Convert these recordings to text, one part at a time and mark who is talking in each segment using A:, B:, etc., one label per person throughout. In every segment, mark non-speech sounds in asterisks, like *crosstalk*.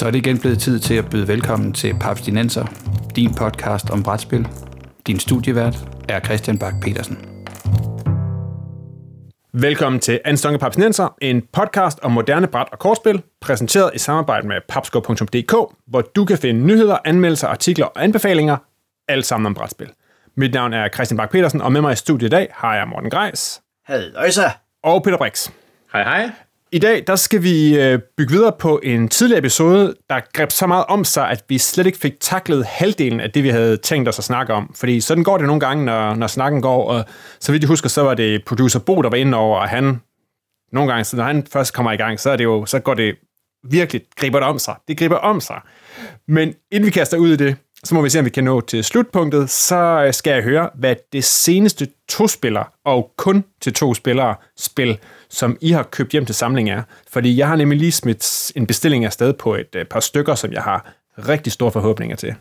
A: Så er det igen blevet tid til at byde velkommen til Papstinenser, din podcast om brætspil. Din studievært er Christian Bak petersen
B: Velkommen til Anstonge Papstinenser, en podcast om moderne bræt- og kortspil, præsenteret i samarbejde med papsko.dk, hvor du kan finde nyheder, anmeldelser, artikler og anbefalinger, alt sammen om brætspil. Mit navn er Christian Bak petersen og med mig i studiet i dag har jeg Morten Greis.
C: Hej.
B: Og Peter Brix.
D: Hej hej.
B: I dag der skal vi øh, bygge videre på en tidligere episode, der greb så meget om sig, at vi slet ikke fik taklet halvdelen af det, vi havde tænkt os at snakke om. Fordi sådan går det nogle gange, når, når snakken går, og så vidt jeg husker, så var det producer Bo, der var inde over, og han nogle gange, så når han først kommer i gang, så, er det jo, så går det virkelig, griber det om sig. Det griber om sig. Men inden vi kaster ud i det, så må vi se, om vi kan nå til slutpunktet. Så skal jeg høre, hvad det seneste to-spiller, og kun til to spillere, spil, som I har købt hjem til samling er. Fordi jeg har nemlig lige smidt en bestilling afsted på et øh, par stykker, som jeg har rigtig store forhåbninger til.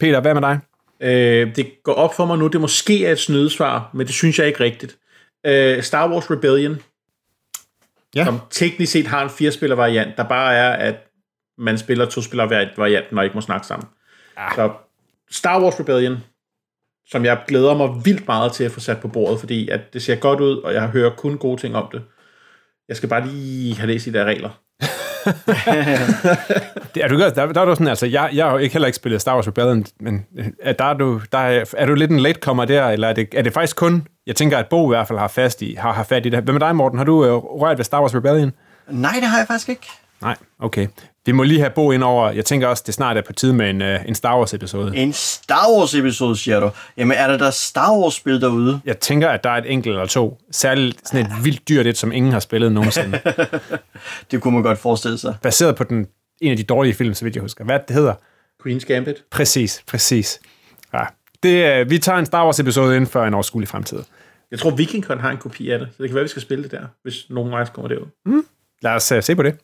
B: Peter, hvad med dig?
D: Øh, det går op for mig nu, det måske er et snydesvar, men det synes jeg ikke rigtigt. Øh, Star Wars Rebellion,
B: Ja.
D: som teknisk set har en firespiller variant, der bare er, at man spiller to spiller varianten og ikke må snakke sammen.
B: Ah.
D: Så Star Wars Rebellion, som jeg glæder mig vildt meget til at få sat på bordet, fordi at det ser godt ud, og jeg hører kun gode ting om det. Jeg skal bare lige have læst de der regler.
B: Det, er du, der, der er du sådan, altså, jeg, jeg har jo ikke heller ikke spillet Star Wars Rebellion, men øh, er, der er, du, der er, er du lidt en latecomer der, eller er det, er det faktisk kun, jeg tænker, at Bo i hvert fald har, fast i, har, har fat i det. Hvad med dig, Morten? Har du øh, rørt ved Star Wars Rebellion?
C: Nej, det har jeg faktisk ikke.
B: Nej, okay. Vi må lige have Bo ind over. Jeg tænker også, det snart er på tide med en, uh, en Star Wars-episode.
C: En Star Wars-episode, siger du. Jamen, er der der Star Wars-spil derude?
B: Jeg tænker, at der er et enkelt eller to. Særligt sådan et vildt dyrt et, som ingen har spillet nogensinde. *laughs*
C: Det kunne man godt forestille sig.
B: Baseret på den, en af de dårlige film, så vidt jeg husker. Hvad det hedder?
D: Queen's Gambit.
B: Præcis, præcis. Ja. Det, uh, vi tager en Star Wars-episode inden for en overskuelig fremtid.
D: Jeg tror, VikingCon har en kopi af det, så det kan være, vi skal spille det der, hvis nogen af os kommer derud.
B: Lad os uh, se på det.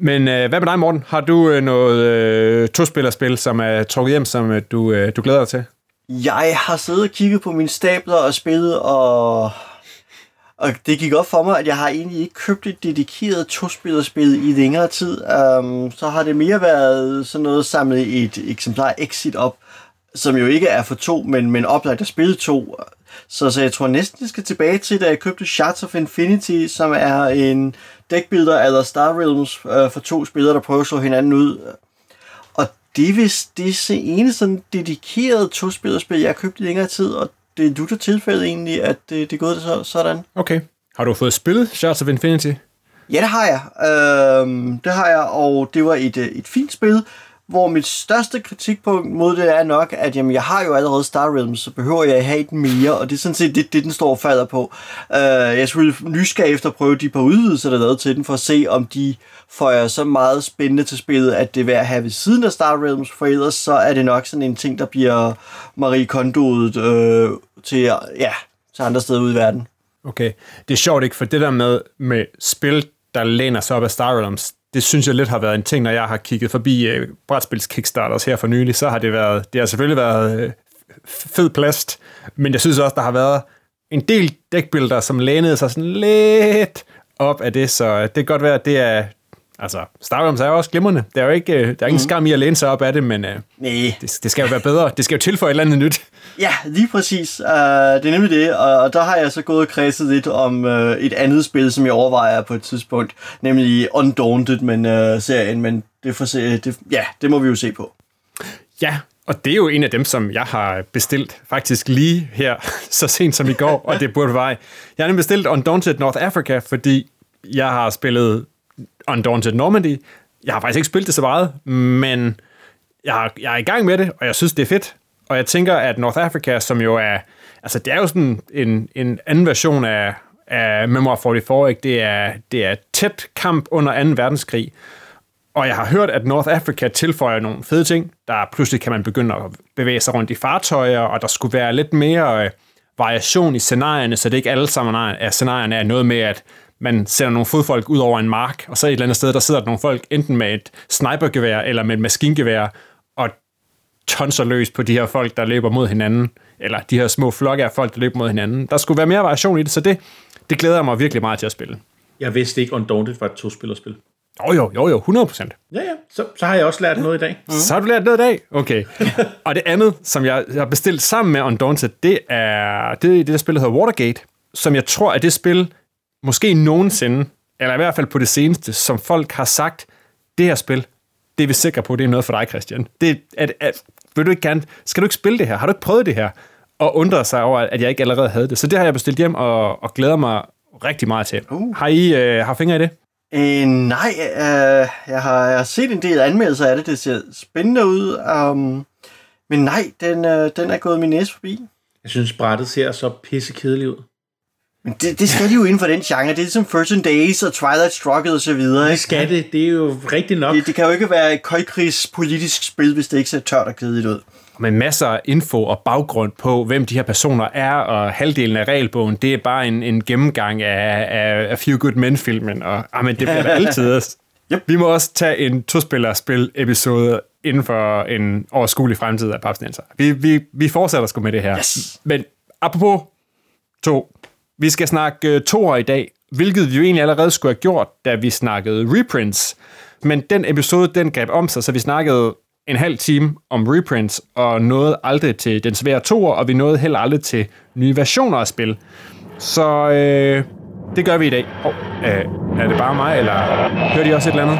B: Men øh, hvad med dig, Morten? Har du øh, noget øh, tospillerspil, som er trukket hjem, som øh, du, øh, du glæder dig til?
C: Jeg har siddet og kigget på mine stabler og spillet, og, og det gik op for mig, at jeg har egentlig ikke købt et dedikeret tospillerspil i længere tid. Um, så har det mere været sådan noget samlet et eksemplar Exit op, som jo ikke er for to, men, men oplagt at spille to. Så, så jeg tror næsten, jeg skal tilbage til, da jeg købte Shards of Infinity, som er en deckbuilder eller Star Realms øh, for to spillere, der prøver at slå hinanden ud. Og det er vist det er ene sådan dedikeret to-spillerspil, jeg har købt i længere tid, og det er du tilfælde egentlig, at det, det er gået så, sådan.
B: Okay. Har du fået spillet Shards of Infinity?
C: Ja, det har jeg. Øhm, det har jeg, og det var et, øh, et fint spil, hvor mit største kritikpunkt mod det er nok, at jamen, jeg har jo allerede Star Realms, så behøver jeg have et mere, og det er sådan set det, det den står og falder på. Uh, jeg skulle nysgerrig efter at prøve de par udvidelser, der er lavet til den, for at se, om de får så meget spændende til spillet, at det er værd at have ved siden af Star Realms, for ellers så er det nok sådan en ting, der bliver Marie Kondoet øh, til, ja, til andre steder ude i verden.
B: Okay. Det er sjovt ikke, for det der med, med spil, der læner sig op af Star Realms, det synes jeg lidt har været en ting, når jeg har kigget forbi øh, brætspils Kickstarters her for nylig, så har det været, det har selvfølgelig været øh, fed plast, men jeg synes også, der har været en del dækbilder, som lænede sig sådan lidt op af det, så øh, det kan godt være, at det er, altså, Star Realms er jo også glimrende. Der er jo ikke, der er ingen mm. skam i at læne sig op af det, men uh,
C: Nej.
B: det, det skal jo være bedre. Det skal jo tilføje et eller andet nyt. *laughs*
C: Ja, lige præcis. Uh, det er nemlig det, og, der har jeg så gået og kredset lidt om uh, et andet spil, som jeg overvejer på et tidspunkt, nemlig Undaunted, men uh, serien, men det, får se, det, ja, det må vi jo se på.
B: Ja, og det er jo en af dem, som jeg har bestilt faktisk lige her, *laughs* så sent som i går, og det burde vej. Jeg har nemlig bestilt Undaunted North Africa, fordi jeg har spillet Undaunted Normandy. Jeg har faktisk ikke spillet det så meget, men jeg, jeg er i gang med det, og jeg synes, det er fedt. Og jeg tænker, at North Africa, som jo er, altså det er jo sådan en, en anden version af, af Memoir 44, ikke? Det, er, det er tæt kamp under 2. verdenskrig, og jeg har hørt, at North Africa tilføjer nogle fede ting. Der pludselig kan man begynde at bevæge sig rundt i fartøjer, og der skulle være lidt mere øh, variation i scenarierne, så det ikke alle sammen er, scenarierne er noget med, at man sender nogle fodfolk ud over en mark, og så et eller andet sted, der sidder der nogle folk enten med et snipergevær eller med et maskingevær, og tonser løs på de her folk, der løber mod hinanden, eller de her små flokke af folk, der løber mod hinanden. Der skulle være mere variation i det, så det, det glæder jeg mig virkelig meget til at spille.
D: Jeg vidste ikke, Undaunted var et to-spillerspil.
B: Jo, jo, jo, jo, 100 procent.
D: Ja, ja. Så, så har jeg også lært noget i dag.
B: Så har du lært noget i dag? Okay. og det andet, som jeg, jeg har bestilt sammen med Undaunted, det er det, det der spil, der hedder Watergate, som jeg tror er det spil, måske nogensinde, eller i hvert fald på det seneste, som folk har sagt, det her spil, det er vi sikre på, det er noget for dig, Christian. Det, at, at, vil du ikke gerne, skal du ikke spille det her? Har du ikke prøvet det her? Og undre sig over, at jeg ikke allerede havde det. Så det har jeg bestilt hjem, og, og glæder mig rigtig meget til.
C: Uh.
B: Har I øh, har fingre i det?
C: Øh, nej, øh, jeg, har, jeg har set en del anmeldelser af det. Det ser spændende ud. Um, men nej, den, øh, den er gået min næse forbi.
D: Jeg synes, brættet ser så pisse kedeligt ud.
C: Men det, det skal de jo inden for den genre. Det er ligesom First Days og Twilight Struggle og så videre.
D: Det
C: Ikke?
D: skal det. Det er jo rigtigt nok.
C: Det, det kan jo ikke være et køjkrigs politisk spil, hvis det ikke ser tørt og kedeligt ud.
B: med masser af info og baggrund på, hvem de her personer er, og halvdelen af regelbogen, det er bare en, en gennemgang af, af, af Few Good Men-filmen, og amen, det bliver altid. *laughs*
C: Yep.
B: Vi må også tage en to-spiller-spil-episode inden for en overskuelig fremtid af Papsnenser. Vi, vi, vi fortsætter sgu med det her.
C: Yes.
B: Men apropos to, vi skal snakke uh, toer i dag, hvilket vi jo egentlig allerede skulle have gjort, da vi snakkede reprints. Men den episode, den greb om sig, så vi snakkede en halv time om reprints, og nåede aldrig til den svære toer, og vi nåede heller aldrig til nye versioner af spil. Så øh, det gør vi i dag. Oh, øh, er det bare mig, eller hører de også et eller andet?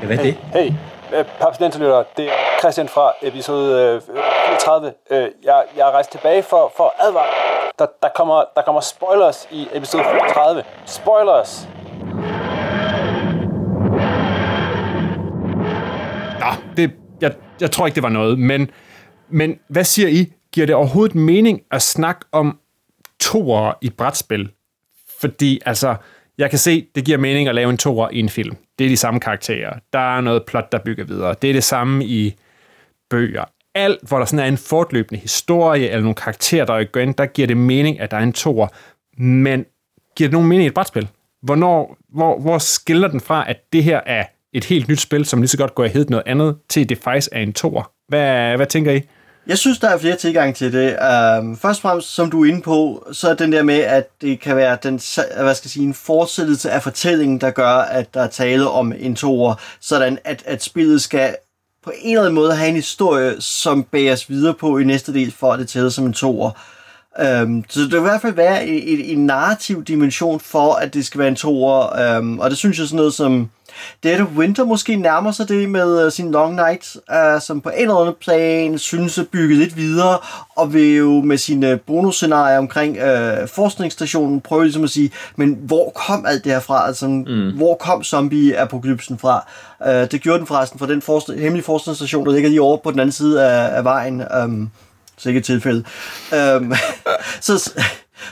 D: Ja, hvad er det?
E: Hey, øh, papsnenterlytter, det er Christian fra episode øh, 34. Øh, jeg, jeg er rejst tilbage for, for at advare. Der, der, kommer, der kommer spoilers i episode 34. Spoilers!
B: Nå, det, jeg, jeg tror ikke, det var noget, men, men hvad siger I? Giver det overhovedet mening at snakke om toer i brætspil? Fordi, altså, jeg kan se, det giver mening at lave en toer i en film. Det er de samme karakterer. Der er noget plot, der bygger videre. Det er det samme i bøger. Alt, hvor der sådan er en fortløbende historie, eller nogle karakterer, der går ind, der giver det mening, at der er en toer. Men giver det nogen mening i et brætspil? Hvornår, hvor, hvor skiller den fra, at det her er et helt nyt spil, som lige så godt går hedde noget andet, til det faktisk er en toer? Hvad, hvad tænker I?
C: Jeg synes, der er flere tilgange til det. Um, først og fremmest, som du er inde på, så er den der med, at det kan være den, hvad skal jeg sige, en fortsættelse af fortællingen, der gør, at der er tale om en toer, sådan at, at spillet skal på en eller anden måde have en historie, som bæres videre på i næste del, for at det tæller som en toer. Øhm, så det vil i hvert fald være en, en, en narrativ dimension for, at det skal være en toer. øhm, og det synes jeg sådan noget som Dead of Winter måske nærmer sig det med uh, sin Long Night, uh, som på en eller anden plan synes at bygge lidt videre, og vil jo med sine bonusscenarier omkring uh, forskningsstationen prøve ligesom at sige, men hvor kom alt det her fra? Altså, mm. hvor kom zombie-apokalypsen fra? Uh, det gjorde den forresten fra den forskning, hemmelige forskningsstation, der ligger lige over på den anden side af, af vejen. Um, sikkert tilfælde. Um, *laughs* så,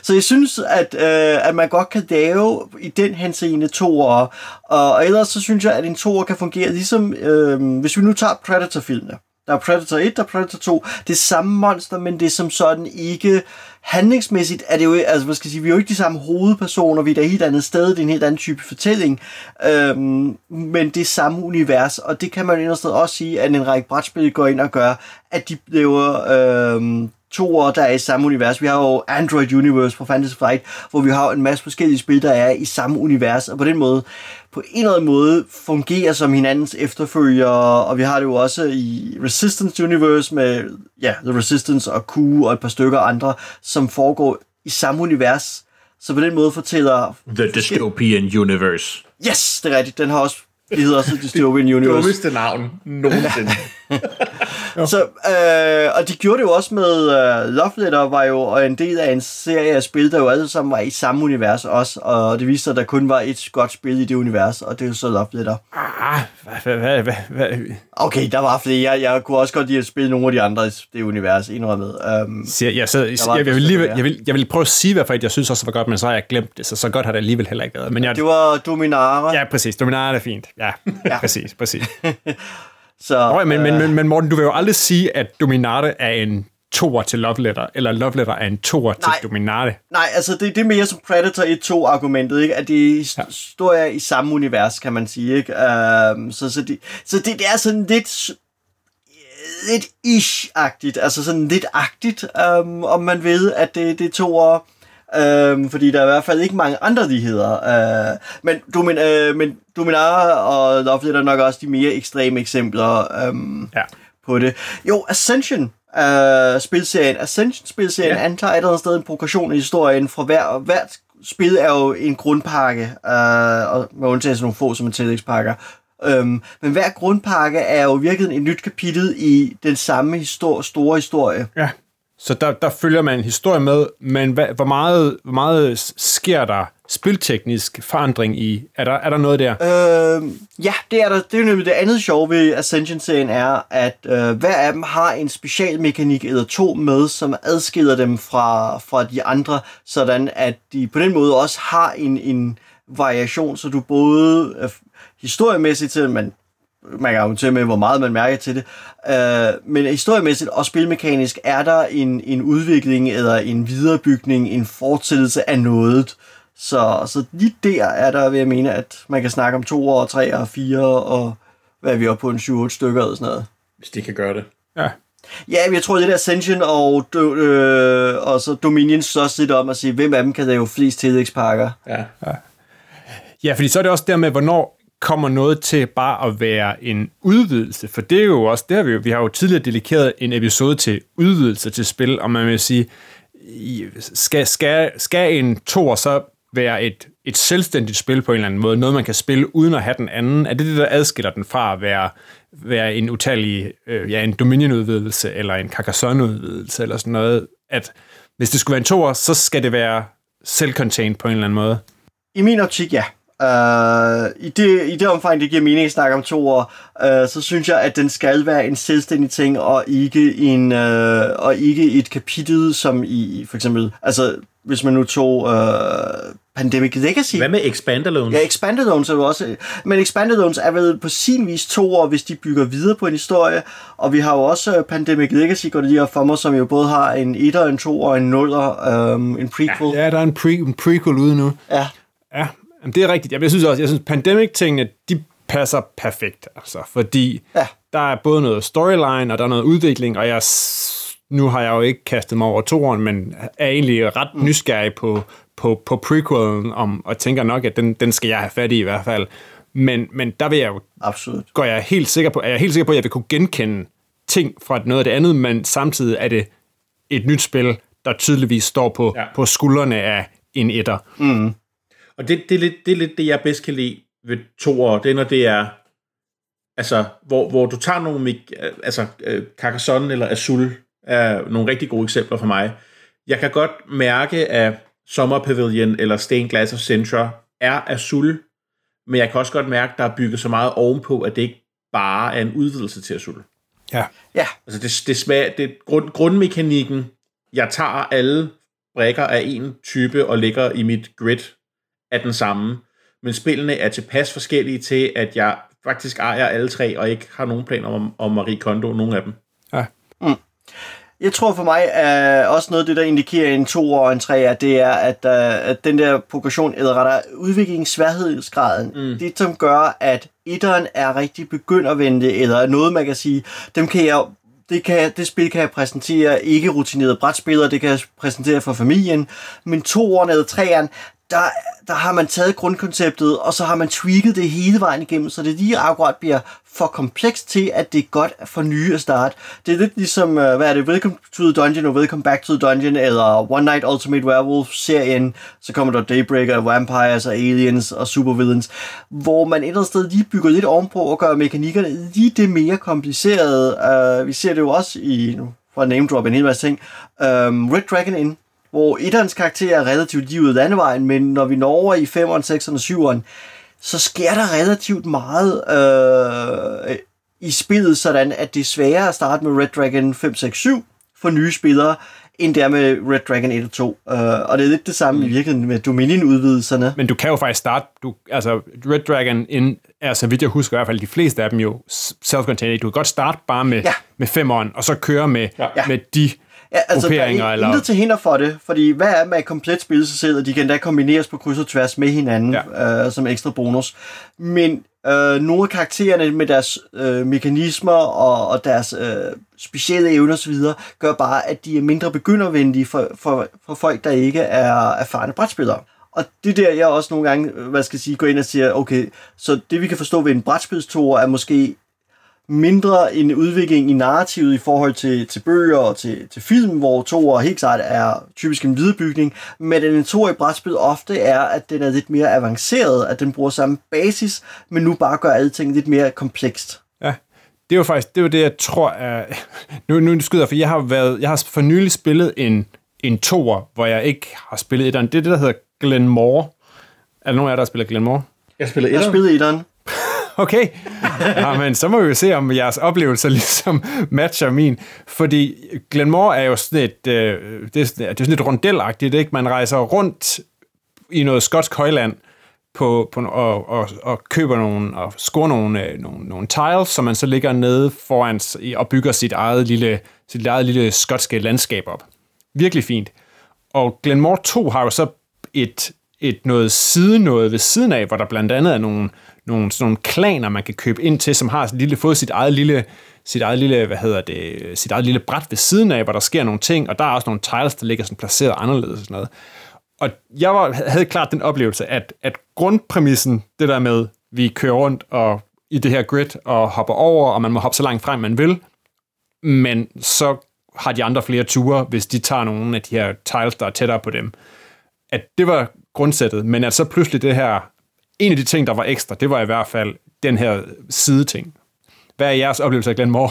C: så jeg synes, at, øh, at man godt kan lave i den henseende toer. Og, og ellers så synes jeg, at en toer kan fungere ligesom, øh, hvis vi nu tager Predator-filmene. Der er Predator 1, der er Predator 2. Det er samme monster, men det er som sådan ikke... Handlingsmæssigt er det jo, altså hvad skal jeg sige, vi er jo ikke de samme hovedpersoner, vi er et helt andet sted, det er en helt anden type fortælling, øhm, men det er samme univers, og det kan man jo også sige, at en række brætspil går ind og gør, at de bliver øhm, toer, der er i samme univers. Vi har jo Android Universe på Fantasy Flight, hvor vi har en masse forskellige spil, der er i samme univers, og på den måde, på en eller anden måde, fungerer som hinandens efterfølgere, og vi har det jo også i Resistance Universe med, ja, The Resistance og Q og et par stykker andre, som foregår i samme univers. Så på den måde fortæller...
D: The Dystopian Universe.
C: Yes, det er rigtigt. Den har også det hedder også Dystopian *laughs* Universe.
D: Dummeste navn nogensinde. *laughs* *laughs*
C: Så, øh, og de gjorde det jo også med uh, Love Letter, var jo en del af en serie af spil, der jo alle sammen var i samme univers også, og det viste sig, at der kun var et godt spil i det univers, og det er jo så Love Letter.
B: Ah, hvad, hvad, hvad, hvad,
C: Okay, der var flere. Jeg, jeg kunne også godt lide at spille nogle af de andre i det univers, indrømmet. Um,
B: jeg, så, jeg,
C: var
B: jeg,
C: et
B: vil lige, jeg, vil, jeg vil prøve at sige, hvorfor jeg synes også, var godt, men så har jeg glemt det, så så godt har det alligevel heller ikke været. Men jeg,
C: det var Dominara.
B: Ja, præcis. Dominar er fint. Ja, ja. præcis, præcis. *laughs*
C: så,
B: Oh, men, men, men, men Morten, du vil jo aldrig sige, at Dominarte er en toer til Love Letter, eller Love Letter er en toer til
C: Nej.
B: Dominarte.
C: Nej, altså det, det er mere som Predator 1-2-argumentet, ikke? At det er historier i samme univers, kan man sige, ikke? Um, så, så, det, så det, det er sådan lidt lidt ish-agtigt, altså sådan lidt agtigt, um, om man ved, at det, det er to år. Øhm, fordi der er i hvert fald ikke mange andre, de hedder. Øh, men, Domin, øh, men Dominaria og Lovely er nok også de mere ekstreme eksempler øhm,
B: Ja.
C: på det. Jo, Ascension øh, spilserien. Ascension-spilserien ja. Antager et eller andet sted en progression i historien fra hver, hvert spil er jo en grundpakke, øh, og med undtagelse nogle få, som er tillægspakker. Øhm, men hver grundpakke er jo virkelig et nyt kapitel i den samme histor- store historie.
B: Ja. Så der, der følger man en historie med, men hvad, hvor, meget, hvor meget sker der spilteknisk forandring i? Er der, er der noget der?
C: Øh, ja, det er der. Det er nemlig det andet sjove ved Ascension-serien er, at øh, hver af dem har en specialmekanik eller to med, som adskiller dem fra, fra de andre, sådan at de på den måde også har en, en variation, så du både øh, historiemæssigt til, man, man kan argumentere med, hvor meget man mærker til det, øh, men historiemæssigt og spilmekanisk er der en, en udvikling eller en viderebygning, en fortsættelse af noget. Så, så lige der er der, vil jeg mene, at man kan snakke om to og tre og fire og hvad er vi oppe på, en 7-8 stykker eller sådan noget.
D: Hvis de kan gøre det.
B: Ja.
C: Ja, jeg tror, det der Ascension og, øh, og så Dominion slås lidt om at sige, hvem af dem kan lave flest tillægspakker.
D: Ja.
B: Ja, fordi så er det også der med, hvornår kommer noget til bare at være en udvidelse, for det er jo også, det har vi jo, vi har jo tidligere dedikeret en episode til udvidelse til spil, og man vil sige, skal, skal, skal en tor så være et, et selvstændigt spil på en eller anden måde, noget man kan spille uden at have den anden? Er det det, der adskiller den fra at være, være en utallig, øh, ja, en Dominion-udvidelse, eller en Carcassonne-udvidelse, eller sådan noget, at hvis det skulle være en tor, så skal det være self-contained på en eller anden måde?
C: I min optik, ja. Uh, i, det, I det omfang, det giver mening at snakke om to år, uh, så synes jeg, at den skal være en selvstændig ting, og ikke, en, uh, og ikke et kapitel, som i for eksempel, altså hvis man nu tog uh, Pandemic Legacy.
D: Hvad med Expandalones?
C: Ja, Expanded Zones er jo også... Men Expanded Zones er vel på sin vis to år, hvis de bygger videre på en historie. Og vi har jo også Pandemic Legacy, går det lige op for mig, som jo både har en 1'er, en 2'er og en 0'er, um, en prequel.
B: Ja, der er en, pre, en prequel ude nu.
C: ja.
B: Ja, jamen, det er rigtigt. Jeg synes også, jeg synes, Pandemic-tingene, de passer perfekt, altså, fordi
C: Ja.
B: der er både noget storyline, og der er noget udvikling, og jeg, nu har jeg jo ikke kastet mig over toeren, men er egentlig ret nysgerrig på, på, på prequelen, om, og tænker nok, at den, den skal jeg have fat i i hvert fald. Men, men der vil jeg jo,
C: Absolut.
B: går jeg helt sikker på, er jeg helt sikker på, at jeg vil kunne genkende ting fra noget af det andet, men samtidig er det et nyt spil, der tydeligvis står på,
D: Ja.
B: på skuldrene af en etter.
D: Og det, det, er lidt, det er lidt det, jeg bedst kan lide ved toer. Det er, når det er, altså, hvor, hvor du tager nogle, altså, øh, Carcassonne eller Azul er nogle rigtig gode eksempler for mig. Jeg kan godt mærke, at Summer Pavilion eller Stained Glass of Centra er Azul, men jeg kan også godt mærke, at der er bygget så meget ovenpå, at det ikke bare er en udvidelse til Azul.
B: Ja.
C: Ja,
D: Altså det, det, smager, det grund, grundmekanikken, jeg tager alle brækker af en type og lægger i mit grid, er den samme. Men spillene er tilpas forskellige til, at jeg faktisk ejer alle tre, og ikke har nogen planer om, om Marie Kondo, nogen af dem.
B: Ja.
C: Jeg tror for mig er også noget af det, der indikerer en 2 og en 3, at det er, at, uh, at den der progression, eller rettere udviklingssværhedsgraden, mm. det som gør, at etteren er rigtig begyndervendte, eller er noget, man kan sige, dem kan jeg det, kan, det spil kan jeg præsentere ikke rutinerede brætspillere, det kan jeg præsentere for familien, men toeren eller treeren, der, der har man taget grundkonceptet, og så har man tweaked det hele vejen igennem, så det lige akkurat bliver for komplekst til, at det er godt for nye at starte. Det er lidt ligesom, øh, hvad er det, Welcome to the Dungeon og Welcome Back to the Dungeon, eller One Night Ultimate Werewolf-serien, så kommer der Daybreaker, Vampires og Aliens og Supervillains, hvor man et eller andet sted lige bygger lidt ovenpå og gør mekanikkerne lige det mere komplicerede. Uh, vi ser det jo også i, nu fra name drop en hel masse ting, um, Red Dragon Inn, hvor etterens karakter er relativt livet landevejen, men når vi når over i 5'eren, 6'eren og 7'eren, så sker der relativt meget øh, i spillet, sådan at det er sværere at starte med Red Dragon 5, 6, 7 for nye spillere, end det er med Red Dragon 1 og 2. Øh, og det er lidt det samme mm. i virkeligheden med Dominion-udvidelserne.
B: Men du kan jo faktisk starte, du, altså Red Dragon in, er, så vidt jeg husker i hvert fald, de fleste af dem jo self-contained. Du kan godt starte bare med,
C: Ja.
B: med femeren, og så køre med,
D: Ja.
B: med de
C: Ja, altså, der er
B: eller...
C: intet til hinder for det, fordi hvad er med et komplet spil selv, og de kan da kombineres på kryds og tværs med hinanden ja. øh, som ekstra bonus. Men øh, nogle af karaktererne med deres øh, mekanismer og, og deres øh, specielle evner osv., gør bare, at de er mindre begyndervenlige for, for, for folk, der ikke er erfarne brætspillere. Og det er der, jeg også nogle gange, øh, hvad skal jeg sige, går ind og siger, okay, så det vi kan forstå ved en brætspilstor er måske mindre en udvikling i narrativet i forhold til, til bøger og til, til film, hvor toer helt klart er typisk en viderebygning, men en toer i brætspil ofte er, at den er lidt mere avanceret, at den bruger samme basis, men nu bare gør alle ting lidt mere komplekst.
B: Ja, det var faktisk det, var det jeg tror er... *laughs* Nu, nu skyder jeg, for jeg har, været, jeg har for nylig spillet en, en toer, hvor jeg ikke har spillet et Det er det, der hedder Glenmore. Er der nogen af jer, der har spillet Glenmore?
D: Jeg spiller
C: Jeg
D: et
C: spillede i den.
B: Okay, ja, men så må vi jo se, om jeres oplevelser *laughs* ligesom matcher min. Fordi Glenmore er jo sådan et, øh, det er, sådan, det er sådan et rundelagtigt, ikke? Man rejser rundt i noget skotsk højland på, på, og, og, og køber nogle, og scorer nogle, øh, nogle, nogle tiles, som man så ligger nede foran og bygger sit eget lille, sit eget lille skotske landskab op. Virkelig fint. Og Glenmore 2 har jo så et, et noget side noget ved siden af, hvor der blandt andet er nogle, nogle, sådan nogle klaner, man kan købe ind til, som har sit lille, fået sit eget lille, sit eget lille, hvad hedder det, sit eget lille bræt ved siden af, hvor der sker nogle ting, og der er også nogle tiles, der ligger sådan placeret anderledes og sådan noget. Og jeg var, havde klart den oplevelse, at, at grundpræmissen, det der med, vi kører rundt og i det her grid og hopper over, og man må hoppe så langt frem, man vil, men så har de andre flere ture, hvis de tager nogle af de her tiles, der er tættere på dem. At det var grundsættet, men at så pludselig det her, en af de ting, der var ekstra, det var i hvert fald den her sideting. Hvad er jeres oplevelse af Glenmore?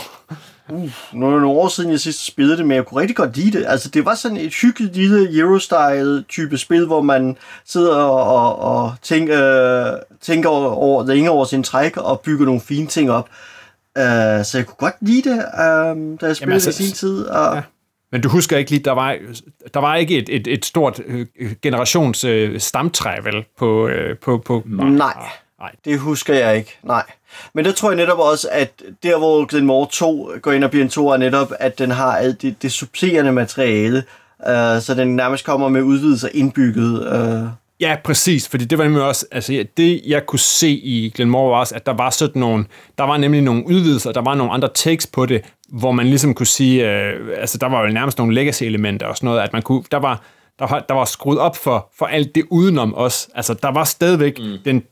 C: Nu er det nogle år siden, jeg sidst spillede det, men jeg kunne rigtig godt lide det. Altså, det var sådan et hyggeligt lille Euro-style type spil, hvor man sidder og, og, og tænker, øh, tænker over, længe over sin træk og bygger nogle fine ting op. Uh, så jeg kunne godt lide det, um, da jeg spillede
B: altså,
C: det i sin tid. Og,
B: ja. Men du husker ikke lige, der var, der var ikke et, et, et stort øh, generations øh, stamtræ, vel, på, øh, på, på
C: Nej,
B: Nej.
C: det husker jeg ikke. Nej. Men der tror jeg netop også, at der hvor Glenmore 2 går ind og bliver en 2, er netop, at den har alt det, det supplerende materiale, uh, så den nærmest kommer med udvidelser indbygget. Uh,
B: Ja, præcis, fordi det var nemlig også, altså det jeg kunne se i Glenmore var også, at der var sådan nogle, der var nemlig nogle udvidelser, der var nogle andre takes på det, hvor man ligesom kunne sige, øh, altså der var jo nærmest nogle legacy-elementer og sådan noget, at man kunne, der var, der var, der var skruet op for, for alt det udenom os. Altså der var stadigvæk, mm. den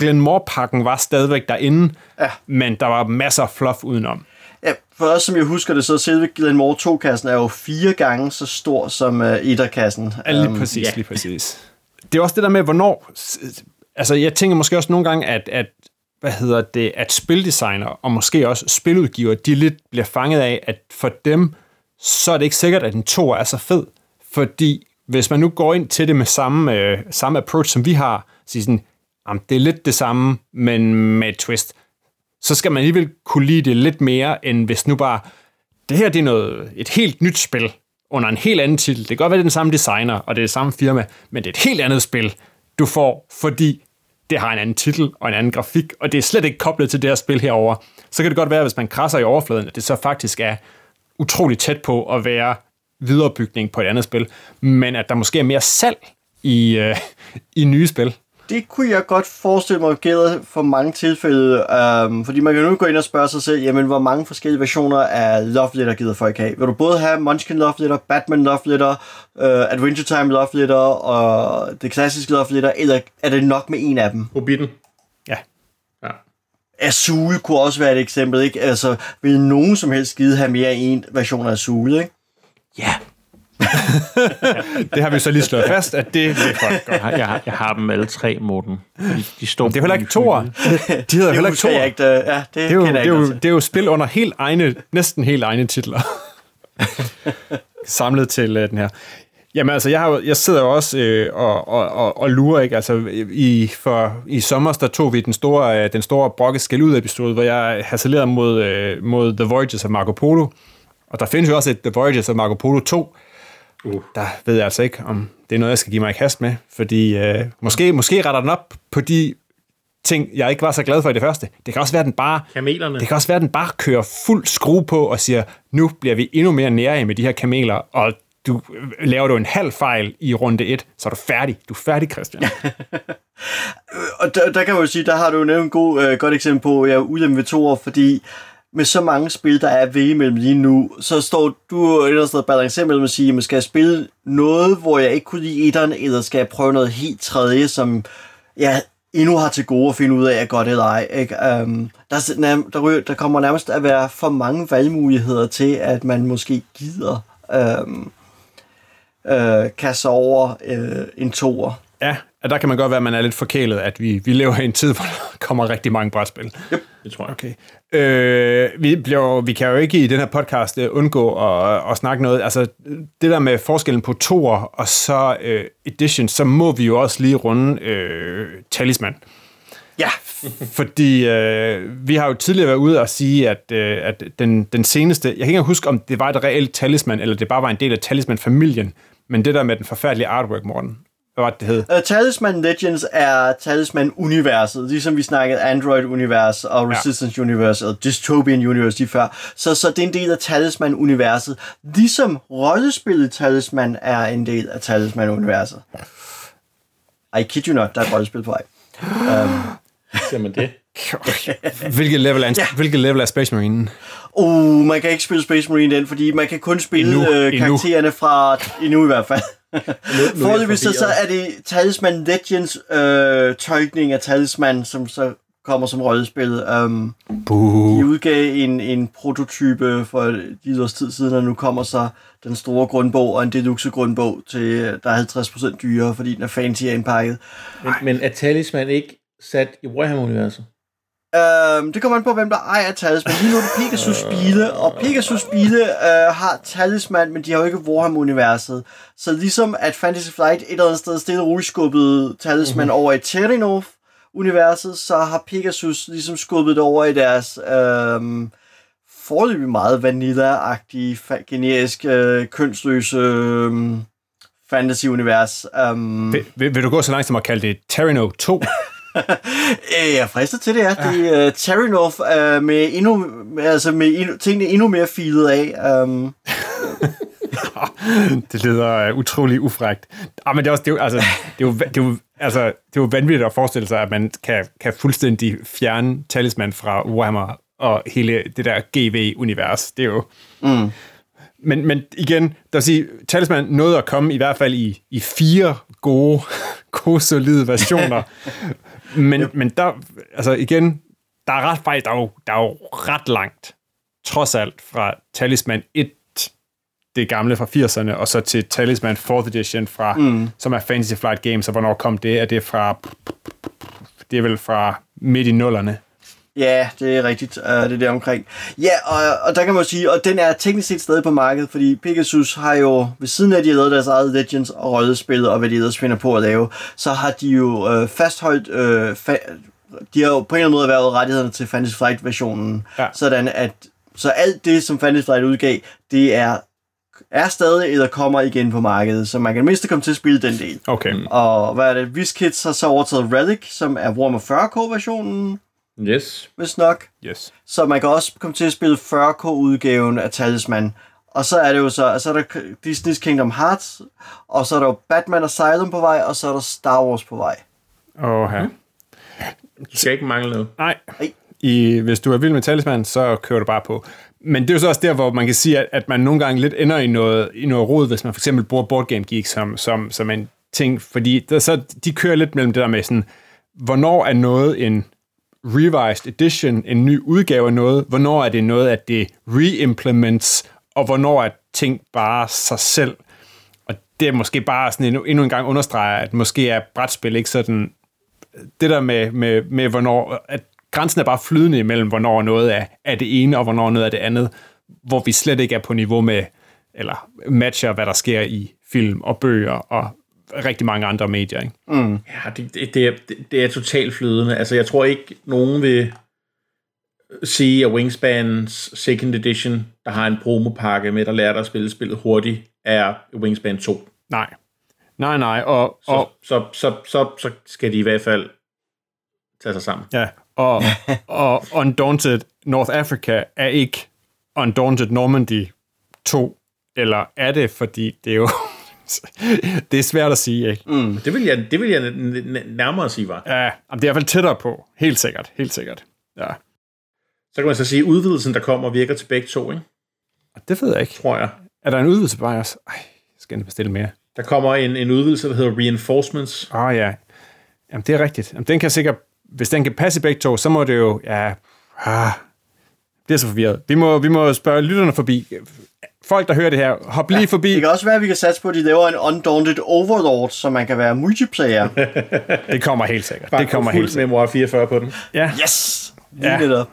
B: Glenmore-pakken var stadigvæk derinde,
C: Ja.
B: men der var masser af fluff udenom.
C: ja, for os, som jeg husker det, så selve Glenmore 2-kassen er jo fire gange så stor som uh, etterkassen.
B: Ja, lige
C: Um,
B: præcis, lige præcis. Det er også det der med, hvornår... Altså, jeg tænker måske også nogle gange, at, at hvad hedder det, at spildesigner og måske også spiludgiver, de lidt bliver fanget af, at for dem, så er det ikke sikkert, at en to er så fed. Fordi hvis man nu går ind til det med samme, øh, samme approach, som vi har, siger sådan, jamen, det er lidt det samme, men med et twist, så skal man alligevel kunne lide det lidt mere, end hvis nu bare, det her det er noget, et helt nyt spil, under en helt anden titel. Det kan godt være, det er den samme designer, og det er det samme firma, men det er et helt andet spil, du får, fordi det har en anden titel og en anden grafik, og det er slet ikke koblet til det her spil herover. Så kan det godt være, hvis man krasser i overfladen, at det så faktisk er utrolig tæt på at være viderebygning på et andet spil, men at der måske er mere salg i, øh, i nye spil.
C: Det kunne jeg godt forestille mig gælder for mange tilfælde, um, fordi man kan nu gå ind og spørge sig selv, jamen hvor mange forskellige versioner af Love Letter gider folk have? Vil du både have Munchkin Love Letter, Batman Love Letter, uh, Adventure Time Love Letter og det klassiske Love Letter, eller er det nok med en af dem?
D: Hobbiten.
B: Ja.
D: Ja.
C: Azul kunne også være et eksempel, ikke? Altså, vil nogen som helst gide have mere end en version af Azul, ikke?
B: Ja. *laughs* det har vi så lige slået fast, at det vil folk godt.
F: Jeg har, jeg, har, jeg har dem alle tre, Morten. De, de står
B: Det er jo heller ikke
F: hylde.
B: De hedder
C: Det
B: heller ikke
C: husker jeg ikke. Det, ja, det,
B: Det er, jo,
C: kender
B: det,
C: jeg
B: er jo, det er jo spil under helt egne, næsten helt egne titler. *laughs* Samlet til uh, den her. Jamen altså, jeg, har, jeg sidder jo også øh, og, og, og, og lurer, ikke? Altså, i, for, i sommer, der tog vi den store, øh, den store brokke skæld ud episode, hvor jeg harcelerede mod, øh, mod The Voyages of Marco Polo. Og der findes jo også et The Voyages of Marco Polo 2.
D: Uh.
B: Der ved jeg altså ikke, om det er noget, jeg skal give mig i kast med. Fordi øh, måske, måske retter den op på de ting, jeg ikke var så glad for i det første. Det kan også være, den bare,
D: Kamelerne.
B: det kan også være, at den bare kører fuld skrue på og siger, nu bliver vi endnu mere nære med de her kameler, og du laver du en halv fejl i runde 1, så er du færdig. Du er færdig, Christian. *laughs*
C: Og der, der kan man jo sige, der har du jo nævnt en god, øh, godt eksempel på, at jeg er ude ved to år, fordi med så mange spil, der er ved imellem lige nu, så står du et eller andet sted balanceret mellem at sige, skal jeg spille noget, hvor jeg ikke kunne lide etteren, eller skal jeg prøve noget helt tredje, som jeg endnu har til gode at finde ud af, er godt eller ej. Ikke? Um, der, der, der kommer nærmest at være for mange valgmuligheder til, at man måske gider um, uh, kaste over uh, en toer.
B: Ja, og der kan man godt være, at man er lidt forkælet, at vi, vi lever i en tid, *laughs* hvor der kommer rigtig mange brætspil.
D: Det tror jeg.
B: Okay. Øh, vi, bliver, vi kan jo ikke i den her podcast uh, undgå at, at snakke noget. Altså, det der med forskellen på toer og så uh, edition, så må vi jo også lige runde uh, talisman.
C: Ja, *laughs*
B: Fordi øh, vi har jo tidligere været ude og sige, at, øh, at den, den seneste... Jeg kan ikke huske, om det var et reelt talisman, eller det bare var en del af talisman-familien. Men det der med den forfærdelige artwork, Morten. Hvad var det, det hed?
C: Uh, Talisman Legends er Talisman-universet, ligesom vi snakkede Android-univers og
B: Ja.
C: Resistance Universe og Dystopian Universe lige før. Så, så det er en del af Talisman-universet, ligesom rollespillet Talisman er en del af Talisman-universet. I kid you not, der er et rollespil på vej.
D: Ser man det? *laughs*
B: Hvilket level er,
C: Ja.
B: hvilket level er Space Marine?
C: Uh, man kan ikke spille Space Marine den, fordi man kan kun spille
B: Endnu.
C: øh,
B: Endnu.
C: karaktererne fra endnu i hvert fald. Forløbig så, så er det Talisman Legends øh, tolkning af Talisman, som så kommer som rollespil. Um,
B: Buh.
C: de udgav en, en prototype for de års tid siden, og nu kommer så den store grundbog og en deluxe grundbog til, der er 50% dyrere, fordi den er fancy indpakket.
D: Men, men er Talisman ikke sat i Warhammer-universet?
C: Um, det kommer an på, hvem der ejer Talisman. Lige nu er det Pegasus Spile, og Pegasus Spile uh, har Talisman, men de har jo ikke Warhammer-universet. Så ligesom at Fantasy Flight et eller andet sted stille og roligt skubbede Talisman mm-hmm. over i Terranov-universet, så har Pegasus ligesom skubbet det over i deres um, forløbig meget vanilla-agtige, generisk, uh, kønsløse um, fantasy-univers. Um,
B: Vil, vil, vil du gå så langt som at kalde det Terrano 2? *laughs* *laughs*
C: Øh, Jeg frister til det, ja. Det er uh, Terranov uh, med, endnu, altså med endnu, tingene endnu mere filet af. Um, *laughs*
B: det lyder uh, utrolig ufrægt. Ah, men det er, også, det, er jo, altså, det, er jo, det, er jo, altså, det er jo vanvittigt at forestille sig, at man kan, kan fuldstændig fjerne talisman fra Warhammer og hele det der GV-univers. Det er jo... Mm. Men, men igen, der vil sige, Talisman nåede at komme i hvert fald i, i fire gode, *laughs* gode, solide versioner. Men, men der, altså igen, der er ret faktisk, der er jo, der er jo ret langt, trods alt, fra Talisman 1, det gamle fra 80'erne, og så til Talisman 4th Edition, fra, mm. som er Fantasy Flight Games, og hvornår kom det? Er det fra, det er vel fra midt i nullerne?
C: Ja, det er rigtigt. Uh, det er der omkring. Ja, og, og der kan man sige, og den er teknisk set stadig på markedet, fordi Pegasus har jo, ved siden af at de har lavet deres eget Legends og rollespil, og hvad de ellers finder på at lave, så har de jo øh, fastholdt, øh, fa- de har jo på en eller anden måde været rettighederne til Fantasy Flight-versionen,
B: Ja.
C: sådan at, så alt det, som Fantasy Flight udgav, det er er stadig eller kommer igen på markedet, så man kan mindst komme til at spille den del.
B: Okay.
C: Og hvad er det? WizKids har så overtaget Relic, som er Warhammer 40k-versionen,
D: Yes.
C: hvis nok.
B: Yes.
C: Så man kan også komme til at spille 40k-udgaven af Talisman. Og så er det jo så, så er der Disney's Kingdom Hearts, og så er der jo Batman Asylum på vej, og så er der Star Wars på vej.
B: Og her.
D: Du skal ikke mangle noget.
B: Nej.
C: Nej.
B: I, hvis du er vild med talisman, så kører du bare på. Men det er jo så også der, hvor man kan sige, at, at man nogle gange lidt ender i noget, i noget rod, hvis man for eksempel bruger Board Game Geek som, som, som en ting, fordi der, så, de kører lidt mellem det der med sådan, hvornår er noget en revised edition, en ny udgave af noget, hvornår er det noget, at det reimplements, og hvornår er ting bare sig selv. Og det er måske bare sådan endnu, endnu en gang understreger, at måske er brætspil ikke sådan øh, det der med, med, med hvornår, at grænsen er bare flydende imellem, hvornår noget er, er det ene, og hvornår noget er det andet, hvor vi slet ikke er på niveau med, eller matcher, hvad der sker i film og bøger og rigtig mange andre medier. Ikke?
D: Ja, det, det, det, er, det, det er totalt flydende. Altså, jeg tror ikke, nogen vil sige, at Wingspans second edition, der har en promopakke med, der lærer dig at spille spillet hurtigt, er Wingspan 2.
B: Nej. Nej, nej, og,
D: Så,
B: og
D: så, så, så, så skal de i hvert fald tage sig sammen.
B: Ja, og, *laughs* og Undaunted North Africa er ikke Undaunted Normandy 2, eller er det, fordi det er jo... *laughs* det er svært at sige, ikke?
D: Mm. Det vil jeg, det vil jeg nærmere sige, var.
B: Ja, det er i hvert fald tættere på. Helt sikkert, helt sikkert. Ja,
D: Så kan man så sige, at udvidelsen, der kommer, virker til begge to, ikke?
B: og det ved jeg ikke.
D: tror jeg.
B: Er der en udvidelse på os? Ej, jeg skal og bestille mere.
D: Der kommer en, en udvidelse, der hedder Reinforcements.
B: Åh oh, ja, jamen det er rigtigt. Jamen, den kan sikkert, hvis den kan passe i begge to, så må det jo, ja, ah, det er så forvirret. Vi må, vi må spørge lytterne forbi. Folk, der hører det her, hop lige forbi.
C: Det kan også være, at vi kan satse på, at de laver en Undaunted Overlord, så man kan være multiplayer. *laughs*
B: Det kommer helt sikkert.
D: Bare
B: det kommer helt sikkert.
D: Memoir 44 på den.
B: Ja.
C: Yes! Lige
B: Ja.
C: netop.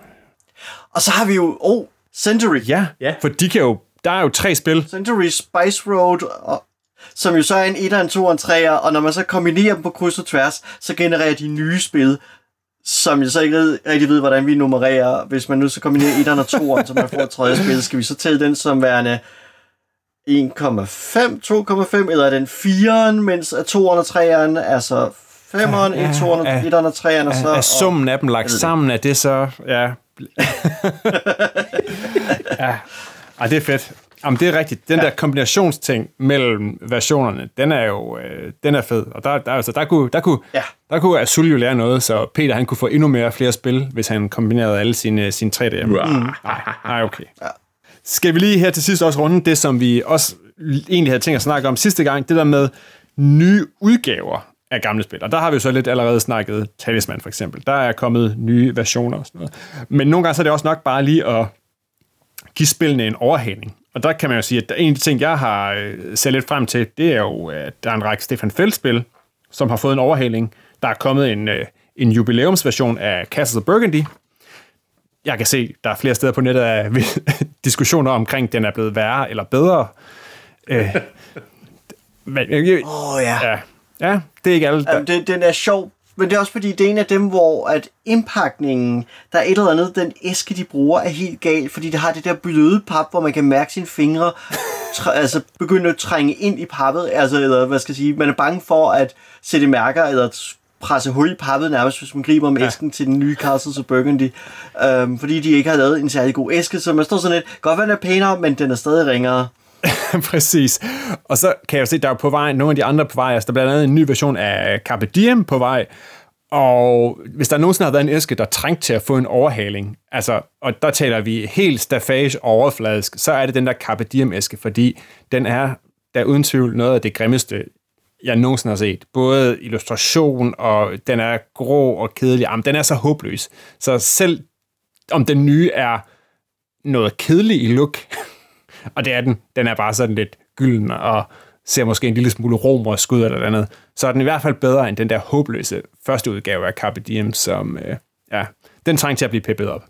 C: Og så har vi jo, oh, Century.
B: ja,
D: Ja.
B: for de kan jo, der er jo tre spil.
C: Century Spice Road, og, som jo så er en 1'er, en 2'er, en 3'er, og når man så kombinerer dem på kryds og tværs, så genererer de nye spil, som jeg så ikke rigtig ved, hvordan vi nummererer. Hvis man nu så kombinerer 1'eren og 2'eren, så man får et tredje spil, skal vi så tælle den som værende 1,5, 2,5, eller er den 4'eren, mens at 2'eren og 3'eren er så 5'eren,
B: Ja,
C: 1'eren, og
B: ja.
C: 1'eren og 3'eren, og så...
B: Er, summen af dem lagt sammen, er det så, ja. *laughs* ja. Ej, det er fedt. Jamen, det er rigtigt. Den ja. der kombinationsting mellem versionerne, den er jo øh, den er fed. Og der, der, altså, der, kunne, der, kunne,
C: Ja.
B: der kunne Azul jo lære noget, så Peter han kunne få endnu mere flere spil, hvis han kombinerede alle sine, sine 3D'er. Mm. Nej, nej, okay. Ja. Skal vi lige her til sidst også runde det, som vi også egentlig havde tænkt at snakke om sidste gang, det der med nye udgaver af gamle spil. Og der har vi jo så lidt allerede snakket Talisman for eksempel. Der er kommet nye versioner og sådan noget. Men nogle gange så er det også nok bare lige at give spillene en overhaling. Og der kan man jo sige, at en af de ting, jeg har øh, set lidt frem til, det er jo, at der er en række Stefan Feld-spil, som har fået en overhaling. Der er kommet en, øh, en jubilæumsversion af Castles of Burgundy. Jeg kan se, der er flere steder på nettet af *laughs* diskussioner omkring, den er blevet værre eller bedre. Øh, *laughs* men, øh,
C: oh, ja.
B: ja, ja, det er ikke alle. Der,
C: Jamen, det, den er sjov, men det er også fordi, det er en af dem, hvor at indpakningen, der er et eller andet, den æske, de bruger, er helt galt, fordi det har det der bløde pap, hvor man kan mærke sine fingre, tr- altså begynde at trænge ind i pappet, altså, eller hvad skal jeg sige, man er bange for at sætte mærker, eller presse hul i pappet nærmest, hvis man griber om ja. æsken til den nye Castles of Burgundy, øhm, fordi de ikke har lavet en særlig god æske, så man står sådan lidt, godt være den er pænere, men den er stadig ringere. *laughs*
B: Præcis. Og så kan jeg jo se, der er på vej nogle af de andre på vej. Altså, der er blandt andet en ny version af Carpe Diem på vej. Og hvis der nogensinde har været en æske, der trængt til at få en overhaling, altså, og der taler vi helt staffage overfladisk, så er det den der Carpe Diem-æske, fordi den er der er uden tvivl noget af det grimmeste, jeg nogensinde har set. Både illustration, og den er grå og kedelig. Jamen, den er så håbløs. Så selv om den nye er noget kedelig i look, *laughs* og det er den. Den er bare sådan lidt gylden og ser måske en lille smule romersk ud eller andet. Så er den i hvert fald bedre end den der håbløse første udgave af Carpe Diem, som, øh, ja, den trængte til at blive peppet op.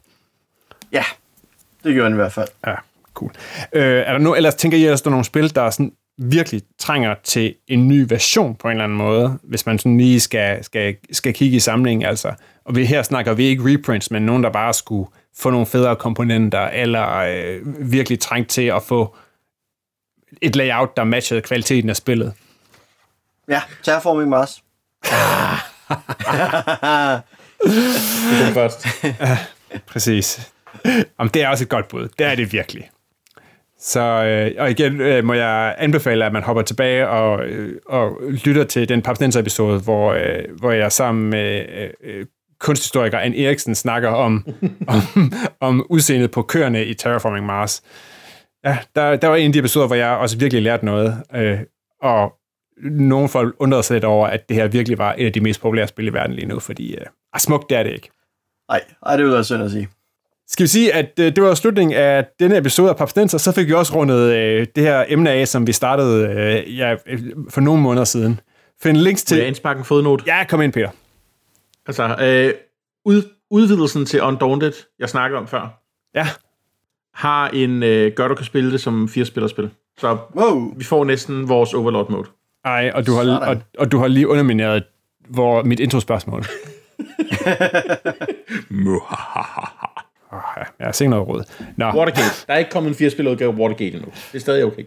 C: Ja, det gjorde den i hvert fald.
B: Ja, cool. Øh, er der nu, ellers tænker I, at der er nogle spil, der sådan virkelig trænger til en ny version på en eller anden måde, hvis man sådan lige skal, skal, skal kigge i samlingen, altså. Og vi, her snakker vi ikke reprints, men nogen, der bare skulle få nogle federe komponenter, eller øh, virkelig trængt til at få et layout, der matchede kvaliteten af spillet.
C: Ja, Terraforming Mars. *laughs*
D: Det er først. *laughs*
B: Præcis. Om det er også et godt bud. Det er det virkelig. Så, øh, og igen øh, må jeg anbefale, at man hopper tilbage og, øh, og lytter til den Papstenser-episode, hvor, øh, hvor jeg sammen med øh, øh, kunsthistoriker Anne Eriksen snakker om, *laughs* om, om udseendet på køerne i Terraforming Mars. Ja, der, der var en af de episoder, hvor jeg også virkelig lærte noget, øh, og nogle folk undrede sig lidt over, at det her virkelig var et af de mest populære spil i verden lige nu, fordi øh, ah, smukt det er det ikke.
C: Nej, ej, det vil være synd at sige.
B: Skal vi sige, at øh, det var slutningen af denne episode af Papstenser, så fik vi også rundet øh, det her emne af, som vi startede øh, ja, øh, for nogle måneder siden. Find links
D: Vil jeg
B: til...
D: indsparke en fodnote?
B: Ja, kom ind, Peter.
D: Altså, øh, ud, udvidelsen til Undaunted, jeg snakkede om før,
B: Ja,
D: har en øh, gør, du kan spille det som fire-spillerspil. Så
C: Wow.
D: vi får næsten vores Overlord mode.
B: ej, og du, har,
C: Sådan.
B: og, og du har lige undermineret hvor, mit introspørgsmål. *laughs* Oh, ja, jeg har set noget råd. Nå,
D: Watergate. Der er ikke kommet en fire-spillerudgave af Watergate endnu. Det er stadig okay,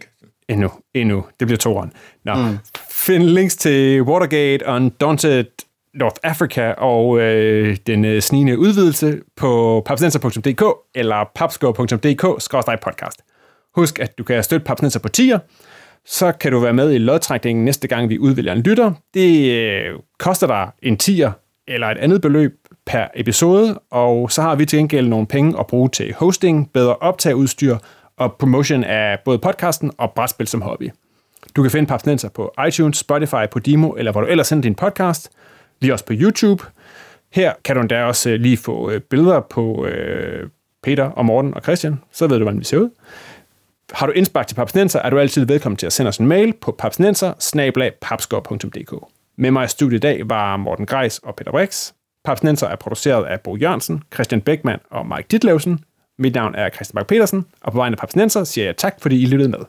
B: endnu, endnu. Det bliver toeren. Nå, mm. find links til Watergate, Undaunted, North Africa og øh, den øh, snigende udvidelse på papsnenser.dk eller papsko.dk-podcast. Husk, at du kan støtte Papsnenser på tier, så kan du være med i lodtrækningen næste gang, vi udvælger en lytter. Det øh, koster dig en tier eller et andet beløb per episode, og så har vi til gengæld nogle penge at bruge til hosting, bedre optageudstyr og promotion af både podcasten og brætspil som hobby. Du kan finde Papsnenser på iTunes, Spotify, Podimo eller hvor du ellers sender din podcast. Vi er også på YouTube. Her kan du endda også øh, lige få øh, billeder på øh, Peter og Morten og Christian. Så ved du, hvordan vi ser ud. Har du indspark til Papsnenser, er du altid velkommen til at sende os en mail på papsnenser Med mig i studiet i dag var Morten Greis og Peter Brix. Papsnenser er produceret af Bo Jørgensen, Christian Beckmann og Mike Ditlevsen. Mit navn er Christian Bak petersen og på vegne af Papsnenser siger jeg tak, fordi I lyttede med.